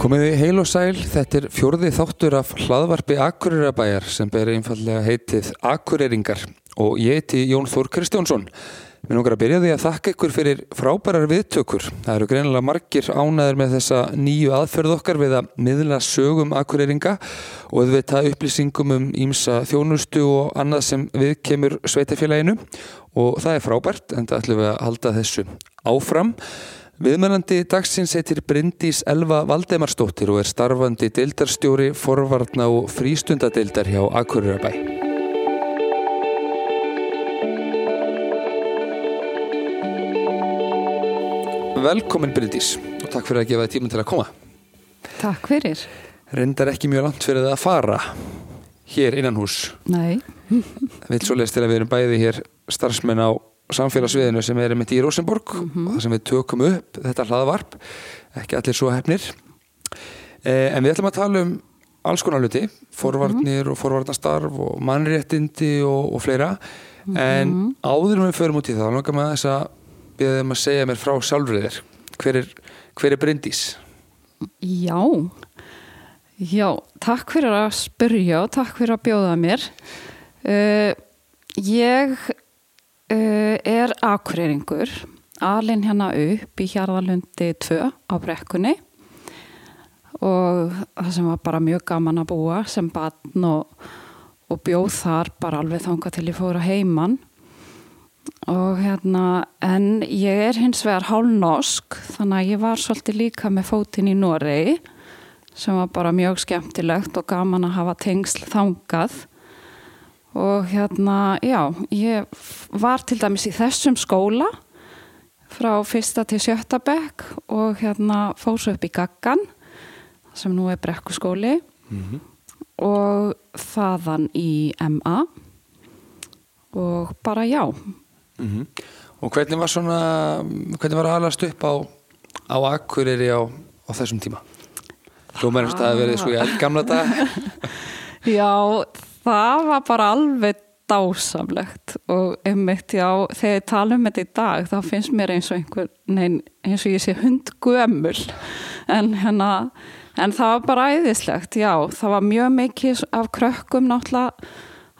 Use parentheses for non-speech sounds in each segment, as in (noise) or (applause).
Komiði heil og sæl, þetta er fjórði þáttur af hlaðvarpi Akureyrabæjar sem ber einfallega heitið Akureyringar og ég heiti Jón Þór Kristjánsson. Mér nokkar að byrja því að þakka ykkur fyrir frábærar viðtökur. Það eru greinilega margir ánæður með þessa nýju aðferð okkar við að miðla sögum Akureyringa og við veit að upplýsingum um ímsa þjónustu og annað sem við kemur sveitafélaginu og það er frábært en það ætlum við að halda þessu áfram. Viðmennandi dagsins heitir Bryndís Elva Valdemarsdóttir og er starfandi deildarstjóri, forvarna og frístundadeildar hjá Akureyrabæ. Velkomin Bryndís og takk fyrir að gefa þið tímum til að koma. Takk fyrir. Reyndar ekki mjög langt fyrir það að fara hér innan hús. Nei. Vilt svo leist til að við erum bæði hér starfsmenn á samfélagsviðinu sem er mitt í Rosenborg mm -hmm. og það sem við tökum upp þetta hlaðavarp, ekki allir svo hefnir eh, en við ætlum að tala um alls konar hluti forvarnir mm -hmm. og forvarnastarf og mannréttindi og, og fleira mm -hmm. en áður með förum út í það langar maður þess að byrja þeim að segja mér frá sjálfriðir hver er, hver er Bryndís? Já Já, takk fyrir að spyrja og takk fyrir að bjóða mér uh, Ég er akureyringur alin hérna upp í Hjarðalundi 2 á brekkunni og það sem var bara mjög gaman að búa sem barn og, og bjóð þar bara alveg þanga til ég fóra heimann og hérna en ég er hins vegar hálnosk þannig að ég var svolítið líka með fótinn í Noregi sem var bara mjög skemmtilegt og gaman að hafa tengsl þangað og hérna, já, ég var til dæmis í þessum skóla frá fyrsta til sjötta bekk og hérna fór svo upp í Gaggan sem nú er brekkuskóli mm -hmm. og þaðan í MA og bara já mm -hmm. Og hvernig var svona hvernig var að halast upp á á Akureyri á, á þessum tíma? Þú mennst að það verið svo í eldgamla dag (laughs) Já, það var bara alveg dásamlegt og einmitt já, þegar ég tala um þetta í dag þá finnst mér eins og einhver nein, eins og ég sé hundgömmul en hérna en það var bara æðislegt, já það var mjög mikið af krökkum náttúrulega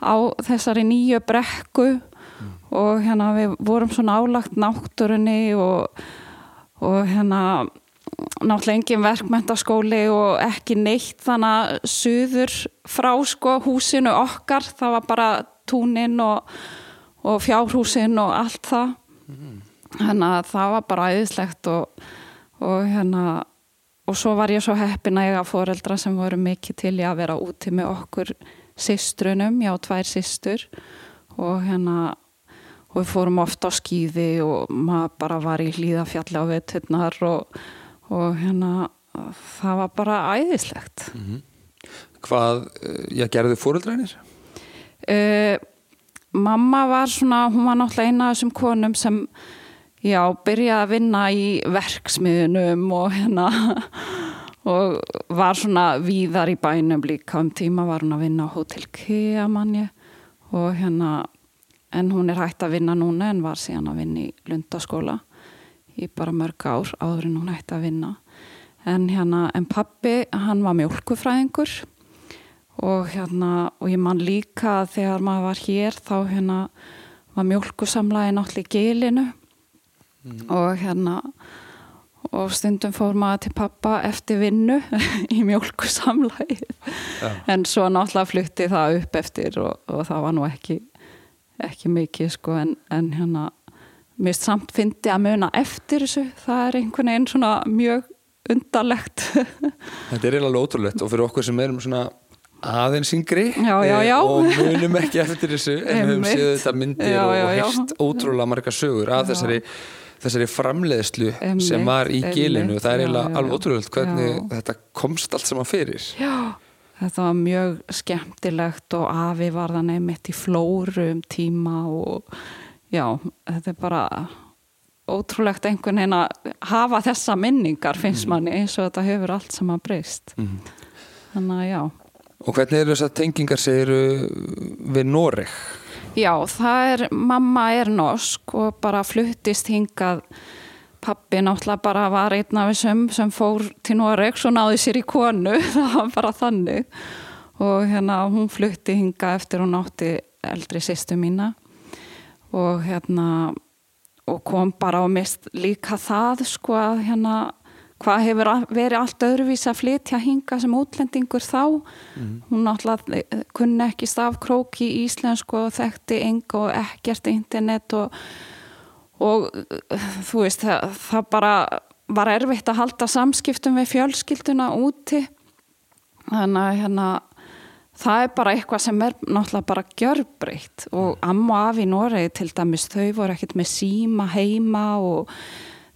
á þessari nýju brekku mm. og hérna við vorum svo nálagt náttúrunni og, og hérna náttúrulega engin verkmentaskóli og ekki neitt þannig að suður frá sko húsinu okkar það var bara túnin og, og fjárhúsin og allt það mm. þannig að það var bara æðislegt og, og hérna og svo var ég svo heppin að ég að foreldra sem voru mikið til ég að vera úti með okkur sýstrunum, já tvær sýstur og hérna og við fórum ofta á skýði og maður bara var í hlýðafjalli á veturnar og og hérna það var bara æðislegt mm -hmm. Hvað, já, gerðu fóröldrænir? Uh, mamma var svona, hún var náttúrulega eina af þessum konum sem já, byrjaði að vinna í verksmiðunum og hérna (laughs) og var svona víðar í bænum líka um tíma var hún að vinna á Hotel Kea manni og hérna en hún er hægt að vinna núna en var síðan að vinna í Lundaskóla í bara mörg ár áður en hún ætti að vinna en hérna, en pappi hann var mjölkufræðingur og hérna, og ég man líka þegar maður var hér þá hérna var mjölkusamlægi náttúrulega í gilinu mm. og hérna og stundum fór maður til pappa eftir vinnu (laughs) í mjölkusamlægi ja. en svo náttúrulega flutti það upp eftir og, og það var nú ekki ekki mikið sko en, en hérna mér samt fyndi að muna eftir þessu. Það er einhvern veginn svona mjög undarlegt. (laughs) Þetta er eiginlega ótrúlegt og fyrir okkur sem erum svona aðeins yngri já, já, já. Eh, og munum ekki eftir þessu en við höfum séð þetta myndir og, og heist ótrúlega marga sögur af þessari, þessari framleiðslu Einmitt. sem var í gilinu. Og það er eiginlega alveg ótrúlegt hvernig þetta komst allt saman fyrir. Já Þetta var mjög skemmtilegt og afi var það nefnitt í flóru um tíma og já, þetta er bara ótrúlegt einhvern veginn að hafa þessa minningar finnst mm. manni eins og þetta hefur allt sem að breyst mm. þannig að já Og hvernig eru þess að tengingar segiru við Noreg? Já, það er mamma er norsk og bara fluttist hingað pappi náttúrulega bara var einn af þessum sem fór til Noregs og náði sér í konu, (laughs) það var bara þannig og hérna hún flutti hinga eftir hún átti eldri sýstu mína og hérna og kom bara og mist líka það sko að hérna hvað hefur verið allt öðruvís að flytja hinga sem útlendingur þá mm. hún náttúrulega eh, kunni ekki stafkróki í íslensku og þekkti enga og ekkert internet og, og eh, þú veist það, það bara var erfitt að halda samskiptum við fjölskylduna úti þannig að hérna það er bara eitthvað sem er náttúrulega bara gjörbreytt. Og amma og afi í Noregi til dæmis þau voru ekkert með síma heima og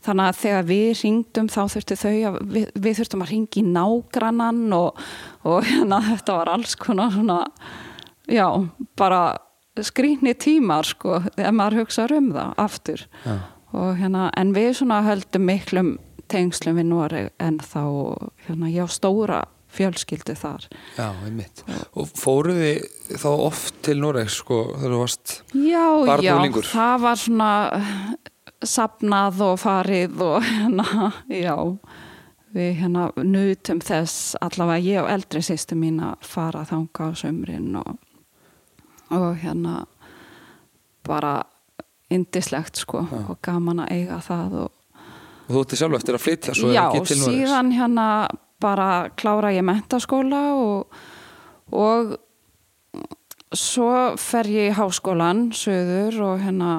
þannig að þegar við ringdum þá þurftu þau að við, við þurftum að ringi í nágrannan og, og hérna þetta var alls konar svona já, bara skrýni tímar sko, þegar maður hugsaður um það aftur. Ja. og hérna en við svona höldum miklum tengslum við Noreg en þá hérna já stóra fjölskyldu þar. Já, einmitt. Og fóruð þið þá oft til Noregs sko þegar þú varst já, já, það var svona sapnað og farið og hérna, já. Við hérna nutum þess allavega ég og eldri sýstu mín að fara þanga á sömrin og, og hérna bara indislegt sko ja. og gaman að eiga það og, og þú ætti sjálf eftir að flytja svo já, síðan hérna bara klára ég mentaskóla og, og svo fer ég í háskólan söður og hérna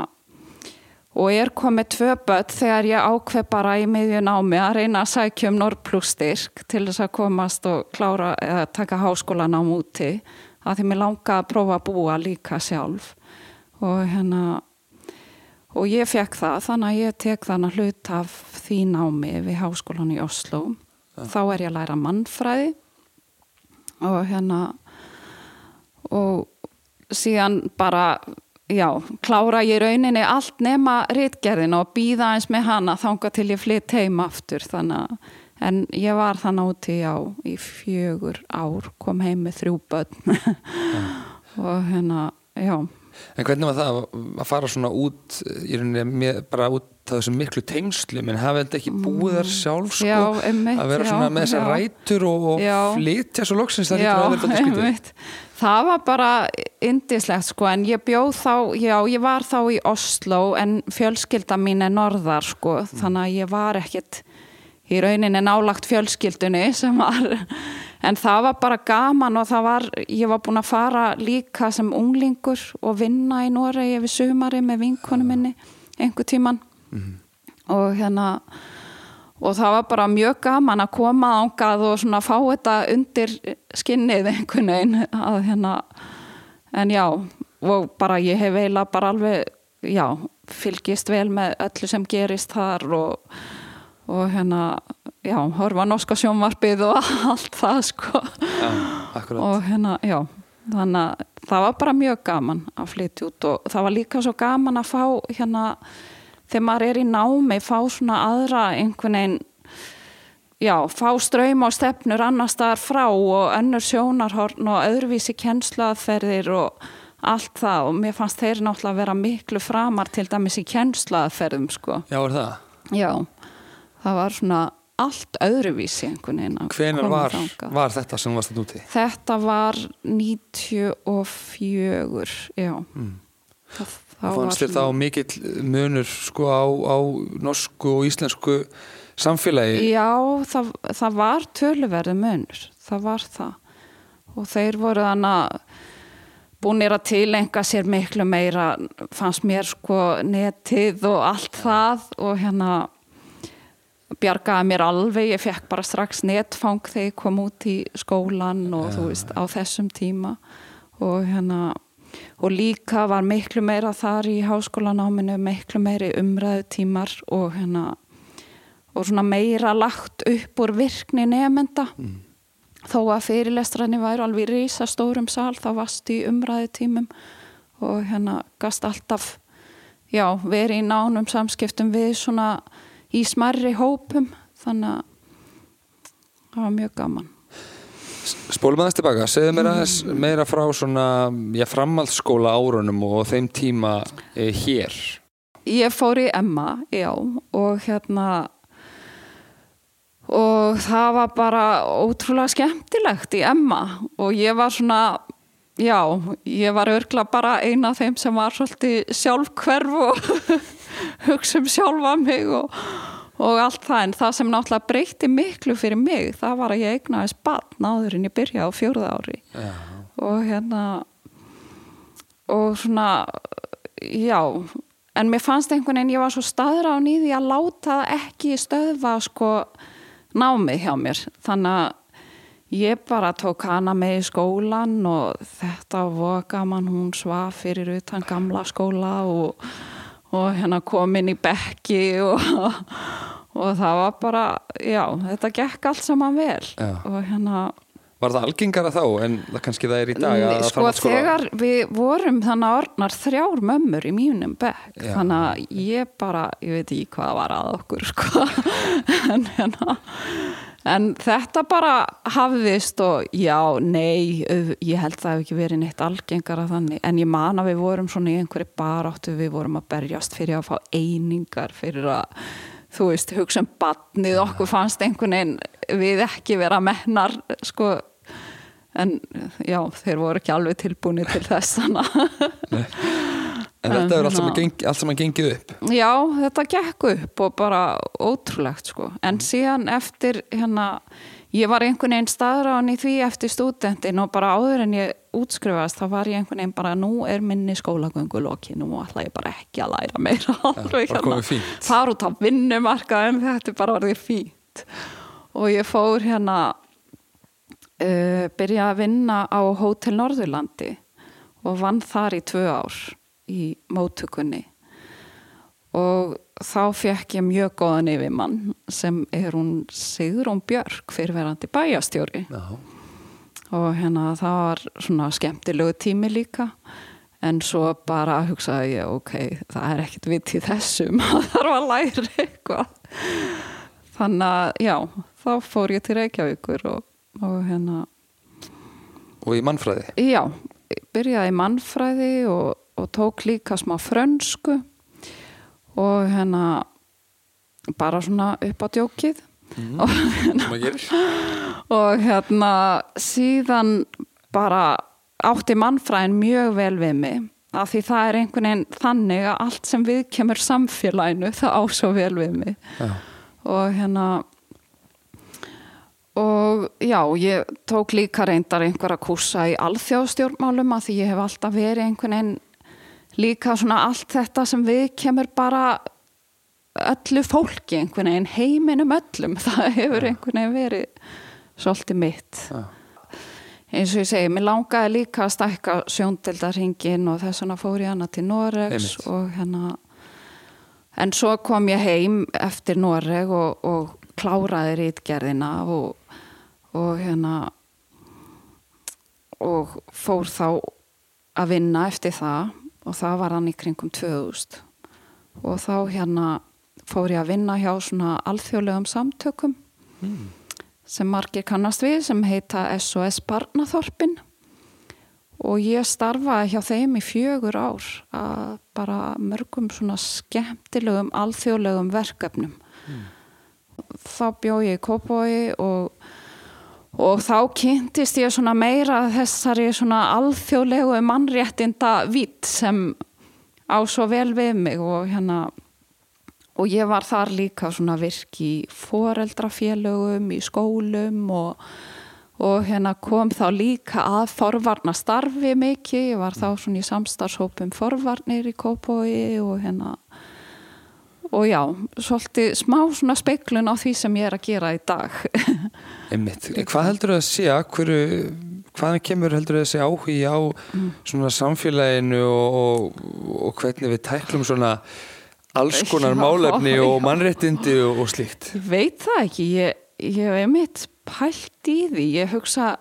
og er komið tvö börn þegar ég ákveð bara í miðjun á mig að reyna að sækja um Norrplústyrk til þess að komast og klára að taka háskólan á múti að því mér langa að prófa að búa líka sjálf og hérna og ég fekk það þannig að ég tek þannig hlut af því námi við háskólan í Oslo. Þá er ég að læra mannfræði og hérna og síðan bara já, klára ég rauninni allt nema réttgerðin og býða eins með hana þanga til ég flytt heim aftur. Þannig að en ég var þannig úti á í fjögur ár kom heim með þrjú börn. (laughs) Og hérna, já En hvernig var það að fara svona út í rauninni með, bara út það þessum miklu tengslu, menn hafið þetta ekki búið þar sjálf sko, já, einmitt, að vera svona já, með þessar rætur og, og flytja svo loksins það já, einmitt. Það var bara indislegt sko en ég bjóð þá, já ég var þá í Oslo en fjölskylda mín er norðar sko mm. þannig að ég var ekkit í rauninni nálagt fjölskyldunni sem var en það var bara gaman og það var ég var búin að fara líka sem unglingur og vinna í Noregi við sumari með vinkonu minni einhver tíman mm. og hérna og það var bara mjög gaman að koma ángað og svona fá þetta undir skinnið einhvern veginn að hérna en já og bara ég hef eiginlega bara alveg já, fylgist vel með öllu sem gerist þar og, og hérna já, horfa norska sjónvarpið og (laughs) allt það sko ja, og hérna, já þannig að það var bara mjög gaman að flytja út og það var líka svo gaman að fá hérna þegar maður er í námi fá svona aðra einhvern veginn já, fá ströym á stefnur annar staðar frá og önnur sjónarhorn og öðruvísi kjenslaðferðir og allt það og mér fannst þeir náttúrulega vera miklu framar til dæmis í kjenslaðferðum sko. Já, er það? Já, það var svona allt öðruvísi einhvern veginn Hvenar var, var þetta sem varst þetta úti? Þetta var 94, já mm. það fannst þér þá mikill munur sko á, á norsku og íslensku samfélagi? Já, það, það var töluverði munur, það var það og þeir voru þannig búinir að tilenga sér miklu meira, fannst mér sko netið og allt það og hérna bjargaði mér alveg, ég fekk bara strax netfang þegar ég kom út í skólan og ja. þú veist á þessum tíma og hérna og líka var miklu meira þar í háskólanáminu, miklu meiri umræðu tímar og hérna og svona meira lagt upp úr virkni nefnda mm. þó að fyrirlestrani væri alveg í rísa stórum sál, þá varst í umræðu tímum og hérna gast alltaf já, verið í nánum samskiptum við svona í smarri hópum þannig að það var mjög gaman. Spólum aðeins tilbaka, segðu mér aðeins meira frá svona, já, framhaldsskóla árunum og þeim tíma eh, hér. ég fór í Emma, já, og hérna og það var bara ótrúlega skemmtilegt í Emma. Og ég var svona já, ég var örgla bara eina af þeim sem var svolítið sjálfkverf og (laughs) hugsa um sjálfa mig og, og allt það. En það sem náttúrulega breyti miklu fyrir mig það var að ég eignaðis barn áður en ég byrja á fjórða ári. Já. og hérna og svona já, en mér fannst einhvern veginn ég var svo staðra á nýði að láta ekki stöðva sko námið hjá mér. Þannig að ég bara tók hana með í skólan og þetta var gaman hún svaf fyrir utan gamla skóla og, og hérna kom inn í bekki og, og það var bara já, þetta gekk allt saman vel Já. og hérna Var það algengara þá en það kannski það er í dag að Nei, að sko framhaldsskóla- þegar við vorum þannig orðnar þrjár mömmur í mínum bekk Já. þannig að ég bara, ég veit ekki hvað var að okkur sko (laughs) en, hérna, en þetta bara hafðist og já, nei ég held það hef ekki verið neitt algengara þannig, en ég man að við vorum svona í einhverju baráttu, við vorum að berjast fyrir að fá einingar fyrir að þú veist, hugsa um badnið okkur fannst einhvern veginn við ekki vera mennar sko. En já, þeir voru ekki alveg tilbúinir til þess þannig En þetta er allt saman, Ná. geng, allt saman gengið upp. Já, þetta gekk upp og bara ótrúlegt sko, en síðan eftir hérna, ég var einhvern veginn staðráðan í því eftir stúdentin og bara áður en ég útskrifast þá var ég einhvern veginn bara, nú er minni skólagöngu loki, nú ætla ég bara ekki að læra meira. Alveg bara komið fínt. fara út á vinnumarka en þetta bara orðið fínt. Og ég fór hérna uh, byrja að vinna á Hótel Norðurlandi og vann þar í tvö ár í móttökunni. Og þá fekk ég mjög góðan yfirmann sem er hún Sigrún Björk fyrirverandi bæjastjóri Já. og hérna það var svona skemmtilegu tími líka. En svo bara hugsaði ég ok, það er ekkert vitt í þessu (laughs) maður þarf að læra eitthvað. Þannig að já þá fór ég til Reykjavíkur og, og hérna Og í mannfræði? Já, byrjaði í mannfræði og, og tók líka smá frönsku og hérna bara svona upp á djókið. Og sem að gerir og hérna síðan bara átti mannfræðin mjög vel við mig af því það er einhvern veginn þannig að allt sem við kemur samfélaginu það á svo vel við mig. Já. og hérna og já, ég tók líka reyndar einhverja kursa í alþjóðstjórnmálum að því ég hef alltaf verið einhvern veginn líka svona allt þetta sem við kemur bara öllu fólki einhvern veginn heiminum öllum, (laughs) það hefur einhvern veginn verið svolítið mitt. Já. eins og ég segi, mér langaði líka að stækka sjóndeldarhingin og þess vegna fór ég hana til Noregs og hérna en svo kom ég heim eftir Noreg og, og kláraði rítgerðina og, og hérna og fór þá að vinna eftir það og það var hann í kringum 2000 og þá hérna fór ég að vinna hjá svona alþjóðlegum samtökum sem margir kannast við sem heita SOS Barnaþorpin. Og ég starfaði hjá þeim í fjögur ár að bara mörgum svona skemmtilegum alþjóðlegum verkefnum. Þá bjó ég í Kópói og, og þá kynntist ég svona meira þessari svona alþjóðlegu mannréttinda vitt sem á svo vel við mig og hérna og ég var þar líka svona virk í foreldrafélögum, í skólum og, og hérna kom þá líka að forvarna starfi mikið, ég var þá svona í samstarfshópum forvarnir í Kópói og hérna og já, svolítið smá svona speiklun á því sem ég er að gera í dag. (laughs) Einmitt. Hvað heldur það að sé hverju, hvaðan kemur heldur það að sé áhugi á svona samfélaginu og, og, og hvernig við tæklum svona alls konar málefni og mannréttindi og, og slíkt? Ég veit það ekki, ég, ég hef einmitt pælt í því, ég hugsa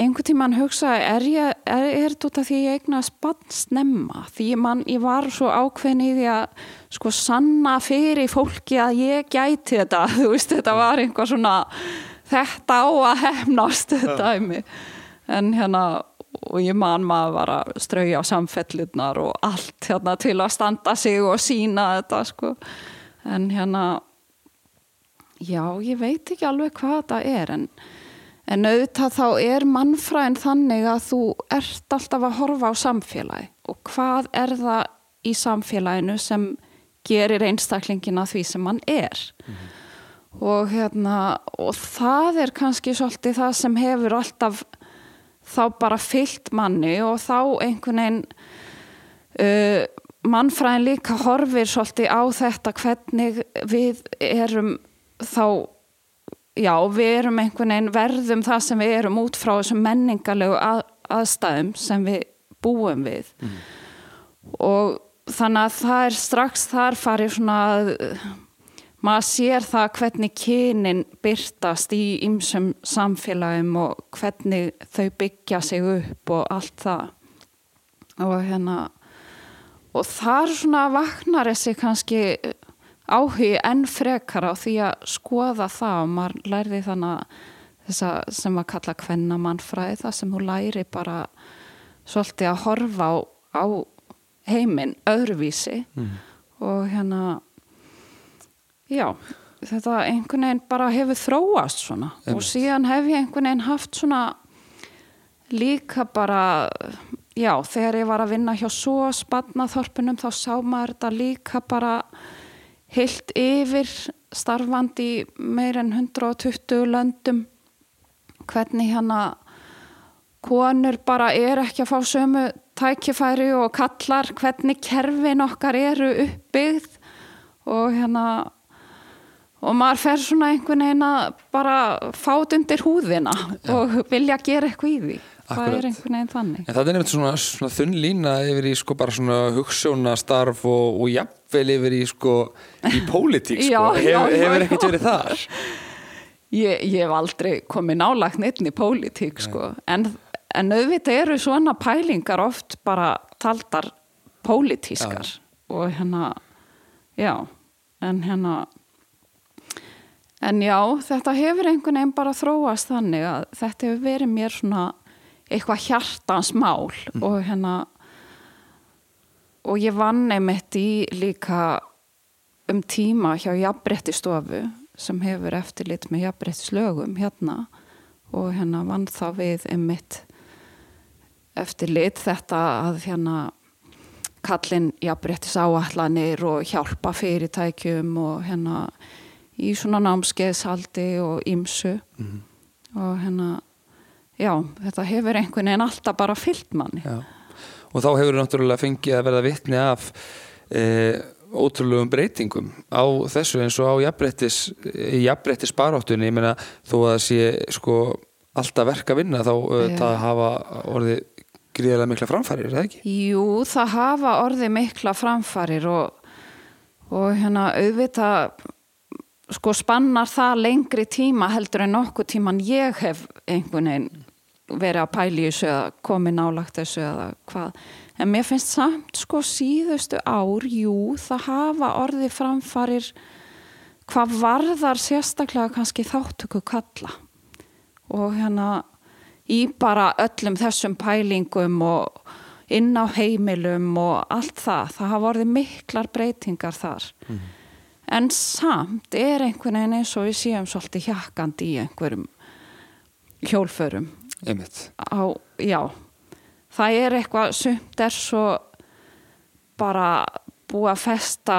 einhvern tímann hugsa er ég, er, er þetta því ég eignast bann snemma, því man, ég var svo ákveðin í því að sko sanna fyrir fólki að ég gæti þetta, (laughs) þú veist, þetta var einhver svona þetta á að hefnast þetta dæmi, en hérna og ég man maður var að strauja samfellurnar og allt hérna til að standa sig og sína þetta sko. En hérna já, ég veit ekki alveg hvað þetta er en, en auðvitað þá er mannfræðin þannig að þú ert alltaf að horfa á samfélagi og hvað er það í samfélaginu sem gerir einstaklingina því sem hann er mm -hmm. og hérna og það er kannski svolítið það sem hefur alltaf þá bara fyllt manni og þá einhvern veginn uh, mannfræðin líka horfir svolítið á þetta hvernig við erum þá já, við erum einhvern veginn verðum það sem við erum út frá þessum menningarlegu að, aðstæðum sem við búum við mm. og þannig að það er strax þar farið svona að maður sér það hvernig kynin byrtast í ymsum samfélagum og hvernig þau byggja sig upp og allt það og hérna og þar svona vaknar þessi kannski áhugi enn frekar á því að skoða það og maður lærði þannig þessa sem að kalla kvennamannfræði það sem hún læri bara svolítið að horfa á, á heiminn öðruvísi mm. og hérna já, þetta einhvern veginn bara hefur þróast svona Emme. og síðan hef ég einhvern veginn haft svona líka bara já, þegar ég var að vinna hjá svo spannaþorpunum þá sá maður þetta líka bara heilt yfir starfandi meir en 120 löndum hvernig hérna konur bara er ekki að fá sömu tækifæri og kallar hvernig kerfin okkar eru uppbyggð og hérna og maður fer svona einhvern veginn að bara fát undir húðina ja. og vilja gera eitthvað í því Akkurat. það er einhvern veginn þannig en það er nefnt svona, svona þunn lína yfir í sko bara svona hugssjónastarf og, og jafnvel yfir í sko í (laughs) pólitík sko, já, Hef, já, hefur ekkert verið þar? Ég, ég hef aldrei komið nálagt neitt í pólitík sko. En, en auðvitað eru svona pælingar oft bara taldar pólitískar. Ja. og hérna já, en hérna En já, þetta hefur einhvern veginn bara þróast þannig að þetta hefur verið mér svona eitthvað hjartans mál. Mm. og hérna og ég vann einmitt í líka um tíma hjá jafnbrettistofu sem hefur eftirlit með jafnbrettislögum hérna og hérna vann þá við einmitt eftirlit þetta að hérna kallin jafnbrettis áallanir og hjálpa fyrirtækjum og hérna í svona námskeiðsaldi og ímsu mm -hmm. og hérna já, þetta hefur einhvern veginn alltaf bara fyllt manni já. Og þá hefur þú náttúrulega fengið að verða vittni af e, ótrúlegum breytingum á þessu eins og á jafnbrettis baráttunni, ég meina þó að það sé sko alltaf verk að vinna þá það hafa orðið gríðilega mikla framfærir, er það ekki? Jú, það hafa orðið mikla framfærir og, og hérna auðvitað sko spannar það lengri tíma heldur en nokkuð tíman ég hef einhvern veginn verið að pæli þessu eða komið nálagt þessu eða hvað. En mér finnst samt sko síðustu ár jú það hafa orðið framfarir hvað varðar sérstaklega kannski þáttöku kalla og hérna í bara öllum þessum pælingum og inn á heimilum og allt það það hafa orðið miklar breytingar þar. Mm en samt er einhvern veginn eins og við séum svolítið hjakkandi í einhverjum hjólförum á, já það er eitthvað sumt er svo bara búið að festa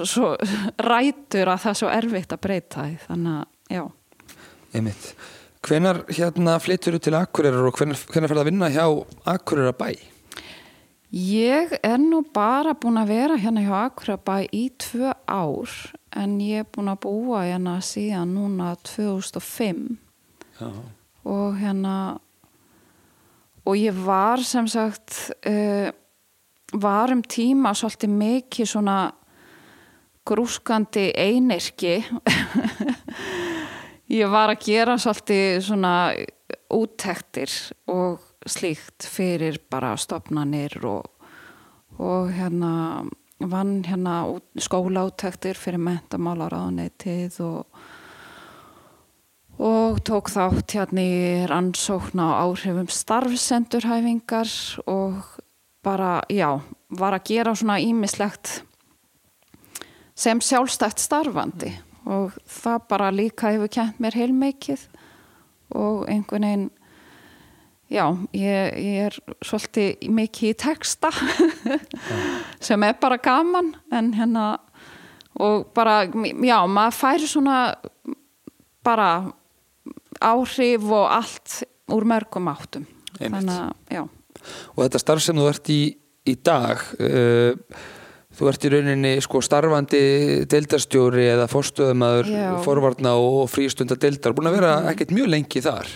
svo rætur að það er svo erfitt að breyta því þannig að já Einmitt. Hvenar hérna flyttur þú til Akureyrar og hvenar, hvenar fer það að vinna hjá Akureyrar bæ? Ég er nú bara búin að vera hérna hjá Akrabæ í tvö ár en ég er búin að búa hérna síðan núna 2005 Já. Og hérna og ég var sem sagt uh, var um tíma svolítið mikið svona grúskandi einirki (laughs) ég var að gera svolítið svona úttektir og slíkt fyrir bara stopnanir og, og hérna vann hérna skólaúttektir fyrir mentamálaráðanetið og og tók þátt hérna í rannsókn á áhrifum starfsendurhæfingar og bara, já, var að gera svona ímislegt sem sjálfstætt starfandi. Og það bara líka hefur kent mér heilmikið. Og einhvern veginn já, ég, ég er svolítið mikið í texta (laughs) sem er bara gaman en hérna og bara, já, maður fær svona bara áhrif og allt úr mörgum áttum. Þannig og þetta starf sem þú ert í í dag uh, þú ert í rauninni sko starfandi deildarstjóri eða fórstöðumæður. Mhm. forvarna og frístunda deildar búin að vera ekkert mjög lengi þar.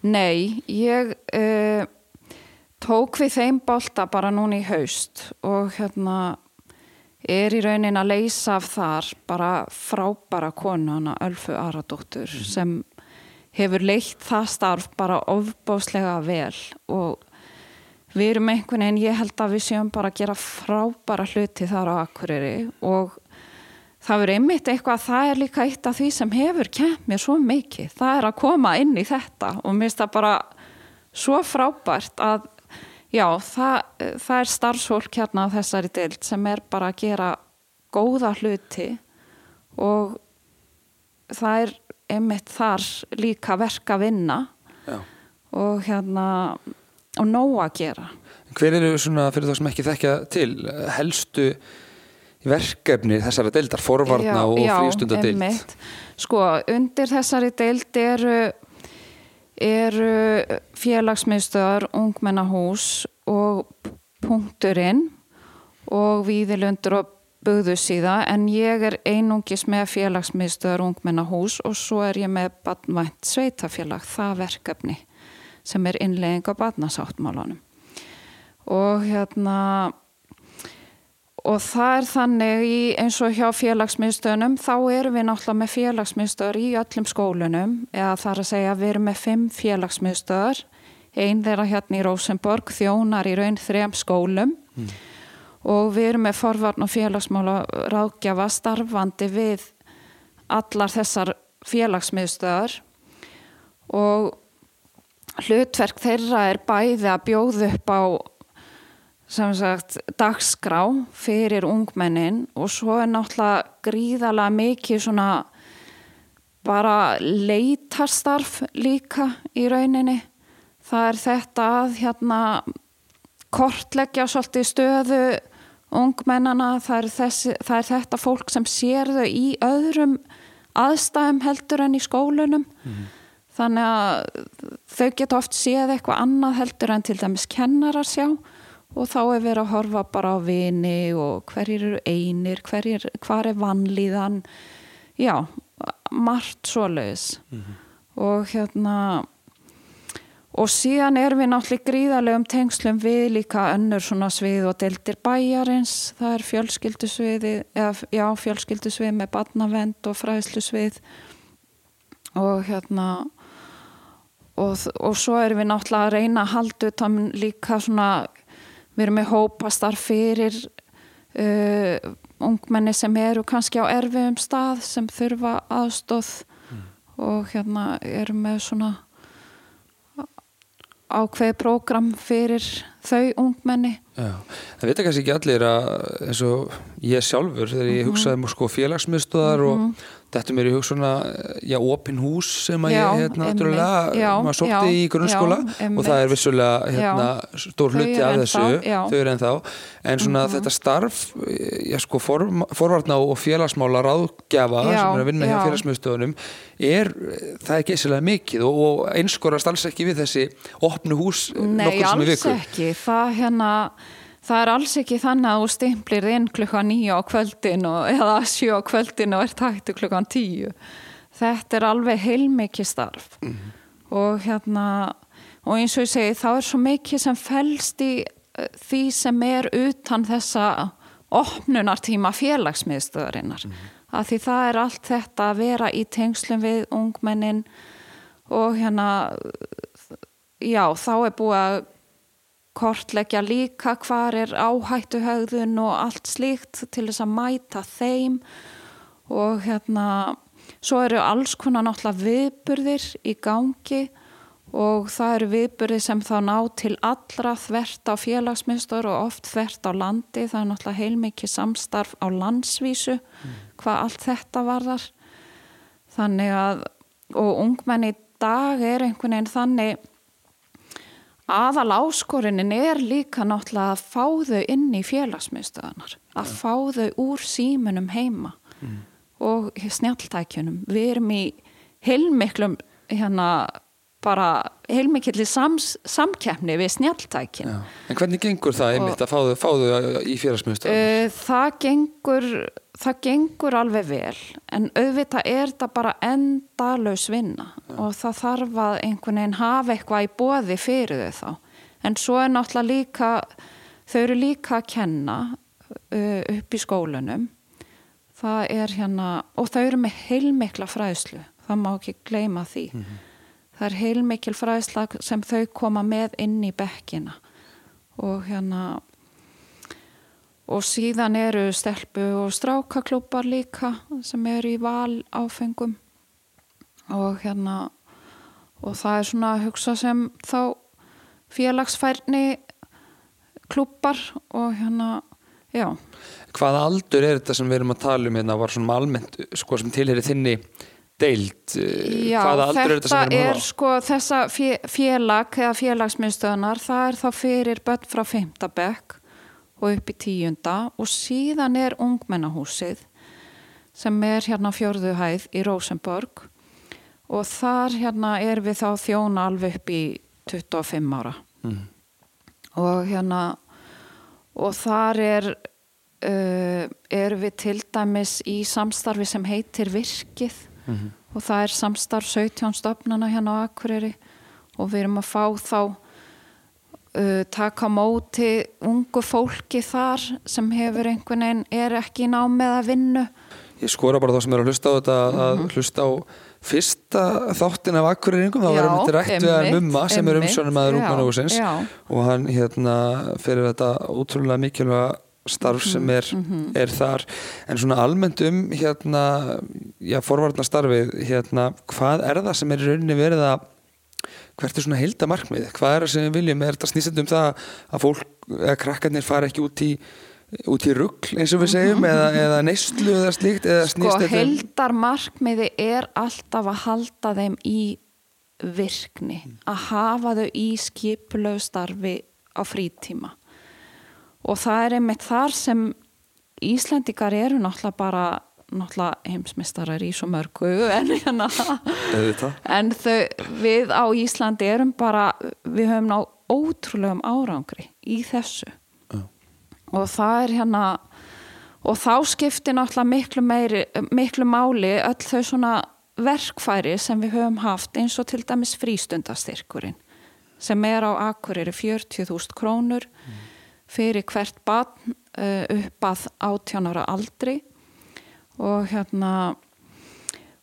Nei, ég uh, tók við þeim bolta bara núna í haust og hérna er í raunin að leysa af þar bara frábara konu hana Ölfu Aradóttur sem hefur leitt það starf bara ofbáslega vel. Og við erum einhvern veginn, ég held að við séum bara að gera frábara hluti þar á Akureyri. Og það verður einmitt eitthvað, það er líka eitt af því sem hefur kemd mér svo mikið, það er að koma inn í þetta. Og mér finnst það bara svo frábært að já, það, það er starfsfólk hérna á þessari deild sem er bara að gera góða hluti. Og það er einmitt þar líka verk að vinna Já. og hérna og nóg að gera hver eru svona fyrir þá sem ekki þekkja til helstu verkefni þessara deildar, forvarna Já, og já, frístunda deild einmitt. Sko, undir þessari deild eru, eru félagsmiðstöðar, ungmennahús og punkturinn og víðilundur og bugðusíða en ég er einungis með félagsmiðstöðar ungmennahús og svo er ég með badnvænt sveitafélag, það verkefni sem er innlegging á badnasáttmálanum og hérna og það er þannig í, eins og hjá félagsmiðstöðunum þá erum við náttúrulega með félagsmiðstöður í öllum skólunum eða þar að segja við erum með fimm félagsmiðstöður einn þeirra hérna í Rosenborg þjónar í raun þrem skólum og við erum með forvarn og félagsmála ráðgjafa starfandi við allar þessar félagsmiðstöðar og hlutverk þeirra er bæði að bjóða upp á sagt dagskrá fyrir ungmennin og svo er náttúrulega gríðalega mikið svona bara leitarstarf líka í rauninni. Það er þetta að hérna kortleggja svolítið stöðu ungmennana það er, þessi, það er þetta fólk sem sér þau í öðrum aðstæðum heldur en í skólunum þannig að þau geta oft séð eitthvað annað heldur en til dæmis kennarar sjá og þá er verið að horfa bara á vini og hverjir eru einir, hverjir, hvar er vannlíðan, já, margt svoleiðis. Og hérna og síðan erum við náttúrulega gríðarlegum tengslum við líka önnur svona svið og deltir bæjarins, það er fjölskyldusviði, eða já, fjölskyldusvið með barnavend og fræðslusvið. Og hérna og, og svo erum við náttúrulega að reyna að halda utan líka svona við erum með hópastar fyrir uh, ungmenni sem eru kannski á erfiðum stað sem þurfa aðstóð og hérna erum með svona ákveði prógram fyrir þau ungmenni. Já, það veit ekki allir að eins og ég sjálfur þegar ég hugsaði um sko félagsmiðstöðar og þetta mér í hugsauna já, opin hús sem að Já, ég hérna Já, maður sótti já, í grunnskóla já, og það er vissulega hérna stór Þau hluti af þessu, já. Mhm. þau eru ennþá. En svona þetta starf já sko for, forvarna og félagsmála ráðgjafa Já, sem er að vinna hjá já. félagsmiðstöðunum er, það er geysilega mikið og, og einskorast alls ekki við þessi opnu hús Nei, nokkur sem alls viku ekki. Það hérna Það er alls ekki þannig að þú stimplir inn klukkan nýja á kvöldin og, eða sjö á kvöldin og er tættu klukkan tíu. Þetta er alveg heilmikið starf og hérna og eins og ég segi þá er svo mikið sem felst í uh, því sem er utan þessa opnunartíma félagsmiðstöðarinnar. Að því það er allt þetta að vera í tengslum við ungmennin og hérna já þá er búið að kortleggja líka hvar er áhættuhegðun og allt slíkt til þess að mæta þeim. Og hérna svo eru alls konar náttúrulega viðburðir í gangi og það eru viðburðir sem þá ná til allra þvert á félagsmyndstur og oft þvert á landi. Það er náttúrulega heilmikið samstarf á landsvísu hvað allt þetta varðar. Þannig að og ungmenn í dag er einhvern veginn þannig aðal áskorinin er líka náttúrulega að fá þau inn í félagsmiðstöðanar að fá þau úr símunum heima mm. og snjáltækjunum við erum í heilmiklum hérna bara heilmikilli sams, samkeppni við snjáltækin En hvernig gengur það einmitt að fá þau, fá þau í félagsmiðstöðanar? Uh, það gengur það gengur alveg vel en auðvitað er það bara endalaus vinna Já. og það þarf að einhvern veginn hafa eitthvað í bóði fyrir þau þá en svo er náttúrulega líka þau eru líka að kenna uh, upp í skólunum það er hérna og þau eru með heilmikla fræðslu það má ekki gleyma því mm -hmm. það er heilmikil fræðsla sem þau koma með inn í bekkina og hérna og síðan eru stelpu og strákaklúpar líka sem eru í val áfengum og hérna og það er svona að hugsa sem þá félagsfærni klúpar og hérna já. Hvaða aldur er þetta sem við erum að tala um hérna var svona almennt sko sem tilherir þinni deilt Já, hvaða aldur er þetta sem við erum að tala um? Sko, þessa félag eða félagsmyndstöðunar það er þá fyrir börn frá feimtabekk og upp í tíunda og síðan er ungmennahúsið sem er hérna fjörðuhæð í Rosenborg og þar hérna er við þá þjóna alveg upp í 25 ára mm. og hérna og þar er uh, er við til dæmis í samstarfi sem heitir Virkið mm -hmm. og það er samstarf 17 stofnana hérna á Akureyri og við erum að fá þá uh, taka móti ungu fólki þar sem hefur einhvern veginn er ekki námið að vinna Ég skora bara þá sem er að hlusta á þetta mm -hmm. að mhm. hlusta á fyrsta þáttin af akkurýringum, þá verðum við rætt við að mumma sem er umsjónum aður ungmannahúsins og hann hérna fyrir þetta útrúlega mikilvæga starf sem mhm, er, mm -hmm. er þar en svona almennt um hérna, já, forvarnar starfið hérna, hvað er það sem er í rauninni verið að hvert er svona heildamarkmið, hvað er það sem við viljum? Er þetta snýsand um það að fólk eða krakkarnir fara ekki út í út í ruggl eins og við segjum eða, eða neyslu eða slíkt eða sko um- heildarmarkmiði er alltaf að halda þeim í virkni að hafa þau í skipulegu starfi á frítíma. Og það er einmitt þar sem Íslandikar eru náttúrulega bara náttúrulega heimsmyndstarar í svo mörgu en, hérna, en þau, við á Íslandi erum bara, við höfum ná ótrúlegum árangri í þessu uh. og það er hérna og þá skiptir náttúrulega miklu, meiri, miklu máli öll þau svona verkfæri sem við höfum haft eins og til dæmis frístundastyrkurinn sem er á Akureyri 40.000 krónur mm. fyrir hvert barn uh, upp að 18 ára aldri og hérna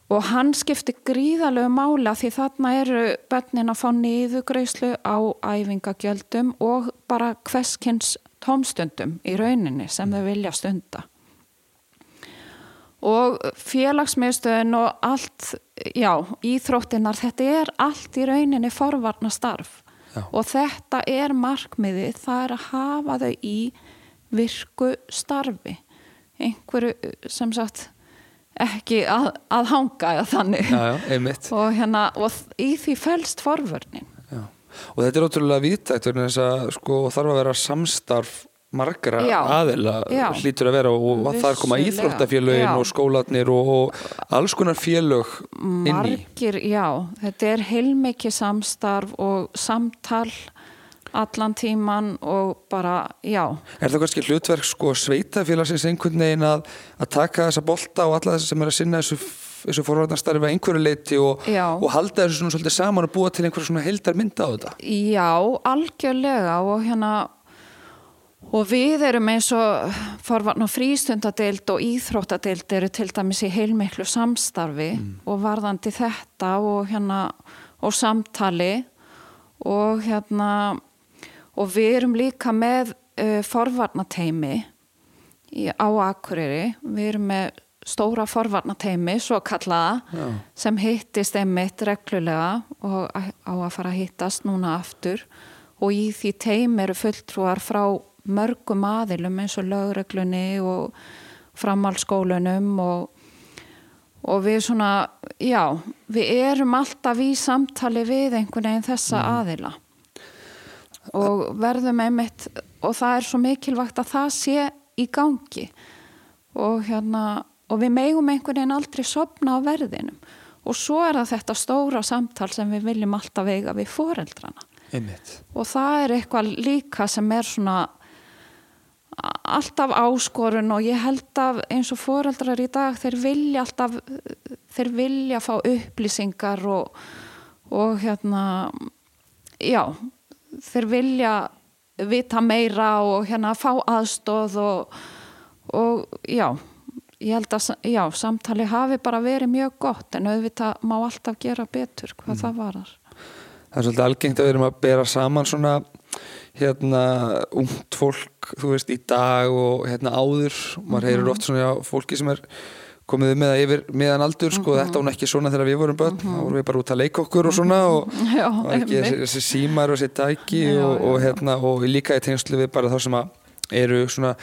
og hann skipti gríðalög mála því þarna eru bönnin að fá niðugreyslu á æfingagjöldum og bara hverskins tómstundum í rauninni sem þau vilja stunda. Og félagsmiðstöðun og allt, já, íþróttinnar þetta er allt í rauninni forvarna starf já. og þetta er markmiði, það er að hafa þau í virku starfi einhverju sem sagt ekki að, að hanga eða þannig. Já, já, (laughs) og, hérna, og í því fælst forvörnin. Já. og þetta er ótrúlega vítægt sko, þarf að vera samstarf margra aðila hlýtur að vera og Vissulega. þar koma íþróttafélögin og skólatnir og, og alls konar félög inn í. Margir, já, þetta er heilmikið samstarf og samtal allan tíman og bara, já. Er það kannski hlutverk sko sveitafélagsins einhvern veginn að, að taka þessa bolta og alla þess sem er að sinna þessu, þessu forvarnastarfi að einhverju leiti og, og halda þessu svona svolítið saman og búa til einhverju svona heldar mynda á þetta? Já, algjörlega og hérna og við erum eins og forvarn og frístundadeild og íþróttadeild eru til dæmis í heilmiklu samstarfi mm. og varðandi þetta og hérna og samtali og hérna og við erum líka með uh, forvarnateimi í, á Akureyri. Við erum með stóra forvarnateimi, svo kallaða, Já. sem hittist einmitt reglulega og á að fara að hittast núna aftur. Og í því teimi eru fulltrúar frá mörgum aðilum eins og lögreglunni og framhalskólunum og, og við svona, já, við erum alltaf í samtali við einhvern veginn þessa aðila og verðum einmitt og það er svo mikilvægt að það sé í gangi. Og hérna og við megum einhvern veginn aldrei sopna á verðinum. Og svo er það þetta stóra samtal sem við viljum alltaf veiga við foreldrana. Einmitt. Og það er eitthvað líka sem er svona alltaf áskorun og ég held að eins og foreldrar í dag þeir vilja alltaf þeir vilja fá upplýsingar og, og hérna já, þeir vilja vita meira og hérna fá aðstóð og, og já ég held að já, samtali hafi bara verið mjög gott en auðvitað má alltaf gera betur hvað það varar það er svolítið algengt að við erum að bera saman svona hérna ungt fólk, þú veist, í dag og hérna áður, maður heyrir oft svona já, fólki sem er komið með það yfir meðan aldur, sko, þetta var ekki svona þegar við vorum börn, þá vorum við bara út að leika okkur og svona og (laughs) Já, og ekki þessi, símar og þessi tæki Já, og, og hérna og líka í tengslu við bara þá sem að eru svona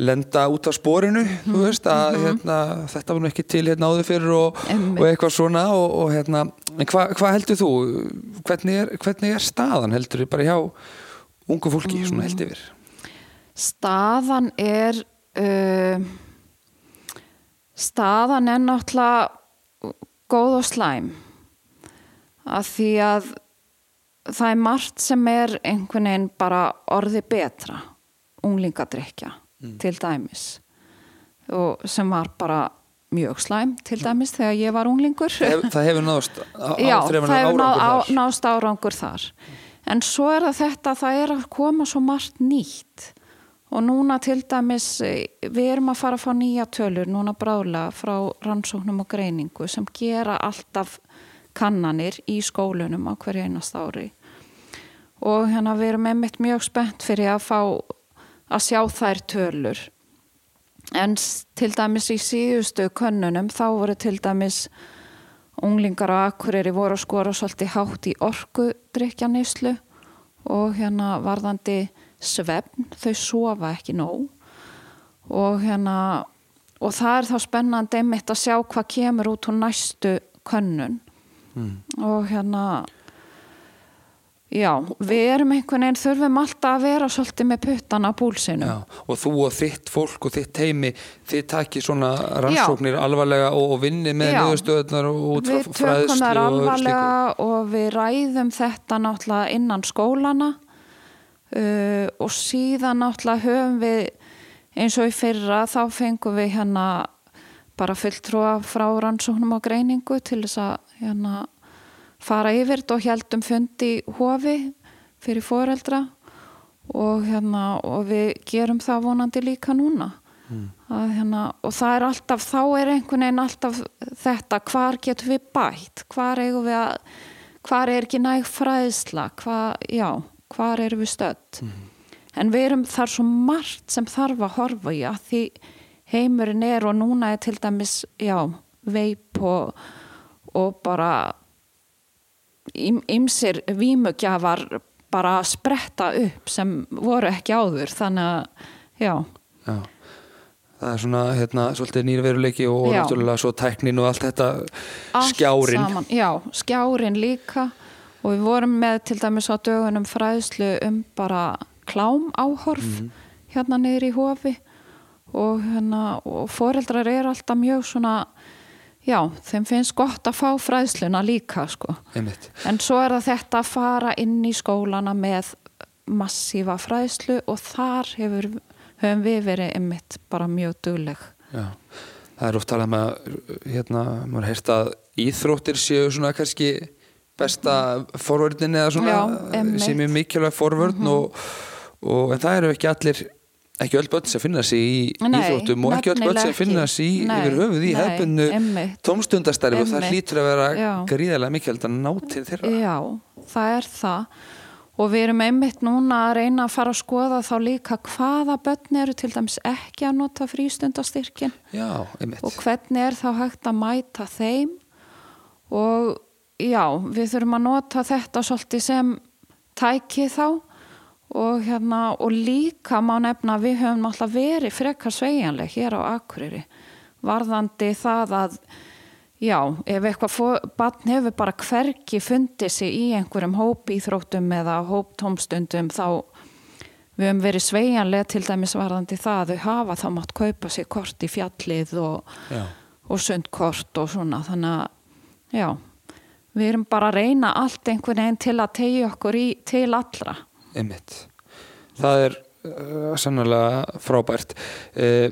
lenda út á sporinu þú veist að hérna, þetta nú ekki til hérna áður fyrir og, eitthvað svona og, og hérna, en hvað hva heldur þú? Hvernig er, hvernig er staðan heldur bara hjá ungu fólki svona held yfir? Staðan er uh, staðan er náttúrulega góð og slæm að því að það er margt sem er einhvern veginn bara orði betra unglingadrykja til dæmis og sem var bara mjög slæm til dæmis þegar ég var unglingur Hef, það hefur náðust á, Já, það hefur náðst árangur þar. En svo er það þetta, það er að koma svo margt nýtt. Og núna til dæmis, eh, við erum að fara að fá nýja tölur, núna bráðlega frá rannsóknum og greiningu sem gera alltaf kannanir í skólunum á hverju einast ári. Og hérna við erum einmitt mjög spennt fyrir að fá að sjá þær tölur. En til dæmis í síðustu könnunum þá voru til dæmis unglingar á Akureyri voru að skora svolítið hátt í orkudrykjaneyslu og hérna varðandi svefn, þau sofa ekki nóg. Og hérna og það er þá spennandi einmitt að sjá hvað kemur út úr næstu könnun. Og hérna já, við erum einhvern veginn þurfum alltaf að vera svolítið með puttan á búlsinu Já, og þú og þitt fólk og þitt heimi þið takir svona rannsóknir alvarlega og, og vinni með Já. niðurstöðunar og fræðslu og alvarlega og við ræðum þetta náttúrulega innan skólana uh, og síðan náttúrulega höfum við eins og í fyrra þá fengum við hérna bara fulltrúa frá rannsóknum og greiningu til þess að hérna fara yfir og heldum fundi í hofi fyrir foreldra og hérna og við gerum það vonandi líka núna. Að, hérna, og það er alltaf þá er einhvern veginn alltaf þetta hvar getum við bætt? Hvar við að hvar er ekki næg fræðsla? Hvar, já, hvar erum við stödd? En við erum þar svo margt sem þarf að horfa í að því heimurinn er og núna er til dæmis já, veip og, og bara ymsir vímugjafar bara að spretta upp sem voru ekki áður þannig að já, Já. Það er svona hérna, svolítið nýrveruleiki og náttúrulega svo tæknin og allt þetta allt skjárin. saman, já, skjárin líka og við vorum með til dæmis á dögunum fræðslu um bara klám áhorf hérna niður í hofi og, hérna, og foreldrar eru alltaf mjög svona já, þeim finnst gott að fá fræðsluna líka sko Einmitt. En svo er það þetta að fara inn í skólana með massífa fræðslu og þar hefur, höfum við verið einmitt bara mjög dugleg. Já. Það er oft talað með að hérna, maður heyrst að íþróttir séu svona kannski besta forvörðin eða svona Já, einmitt. sem er mikilvæg forvörðin og, og en það eru ekki allir ekki öll börn sem finna sig í íþróttum og ekki öll börn sem finna sig í, Nei, yfir höfuð í hefbunnu tómstundastarfi og það hlýtur að vera Já. gríðarlega mikilvægt að ná til þeirra. Já, það er það. Og við erum einmitt núna að reyna að fara að skoða þá líka hvaða börn eru til dæmis ekki að nota frístundastyrkin Já, einmitt. og hvernig er þá hægt að mæta þeim. Og já, við þurfum að nota þetta svolítið sem tæki þá. Og hérna og líka má nefna að við höfum alltaf verið frekar sveigjanleg hér á Akureyri. Varðandi það að já, ef eitthvað barn hefur bara hverki fundið sig í einhverjum hópíþróttum eða hóptómstundum þá við höfum verið sveigjanlega til dæmis varðandi það að þau hafa þá mátt kaupa sér kort í fjallið og, og sundkort og svona. Þannig að já, við erum bara að reyna allt einhvern veginn til að tegja okkur í, til allra Einmitt. Það er uh, sannlega frábært. Uh,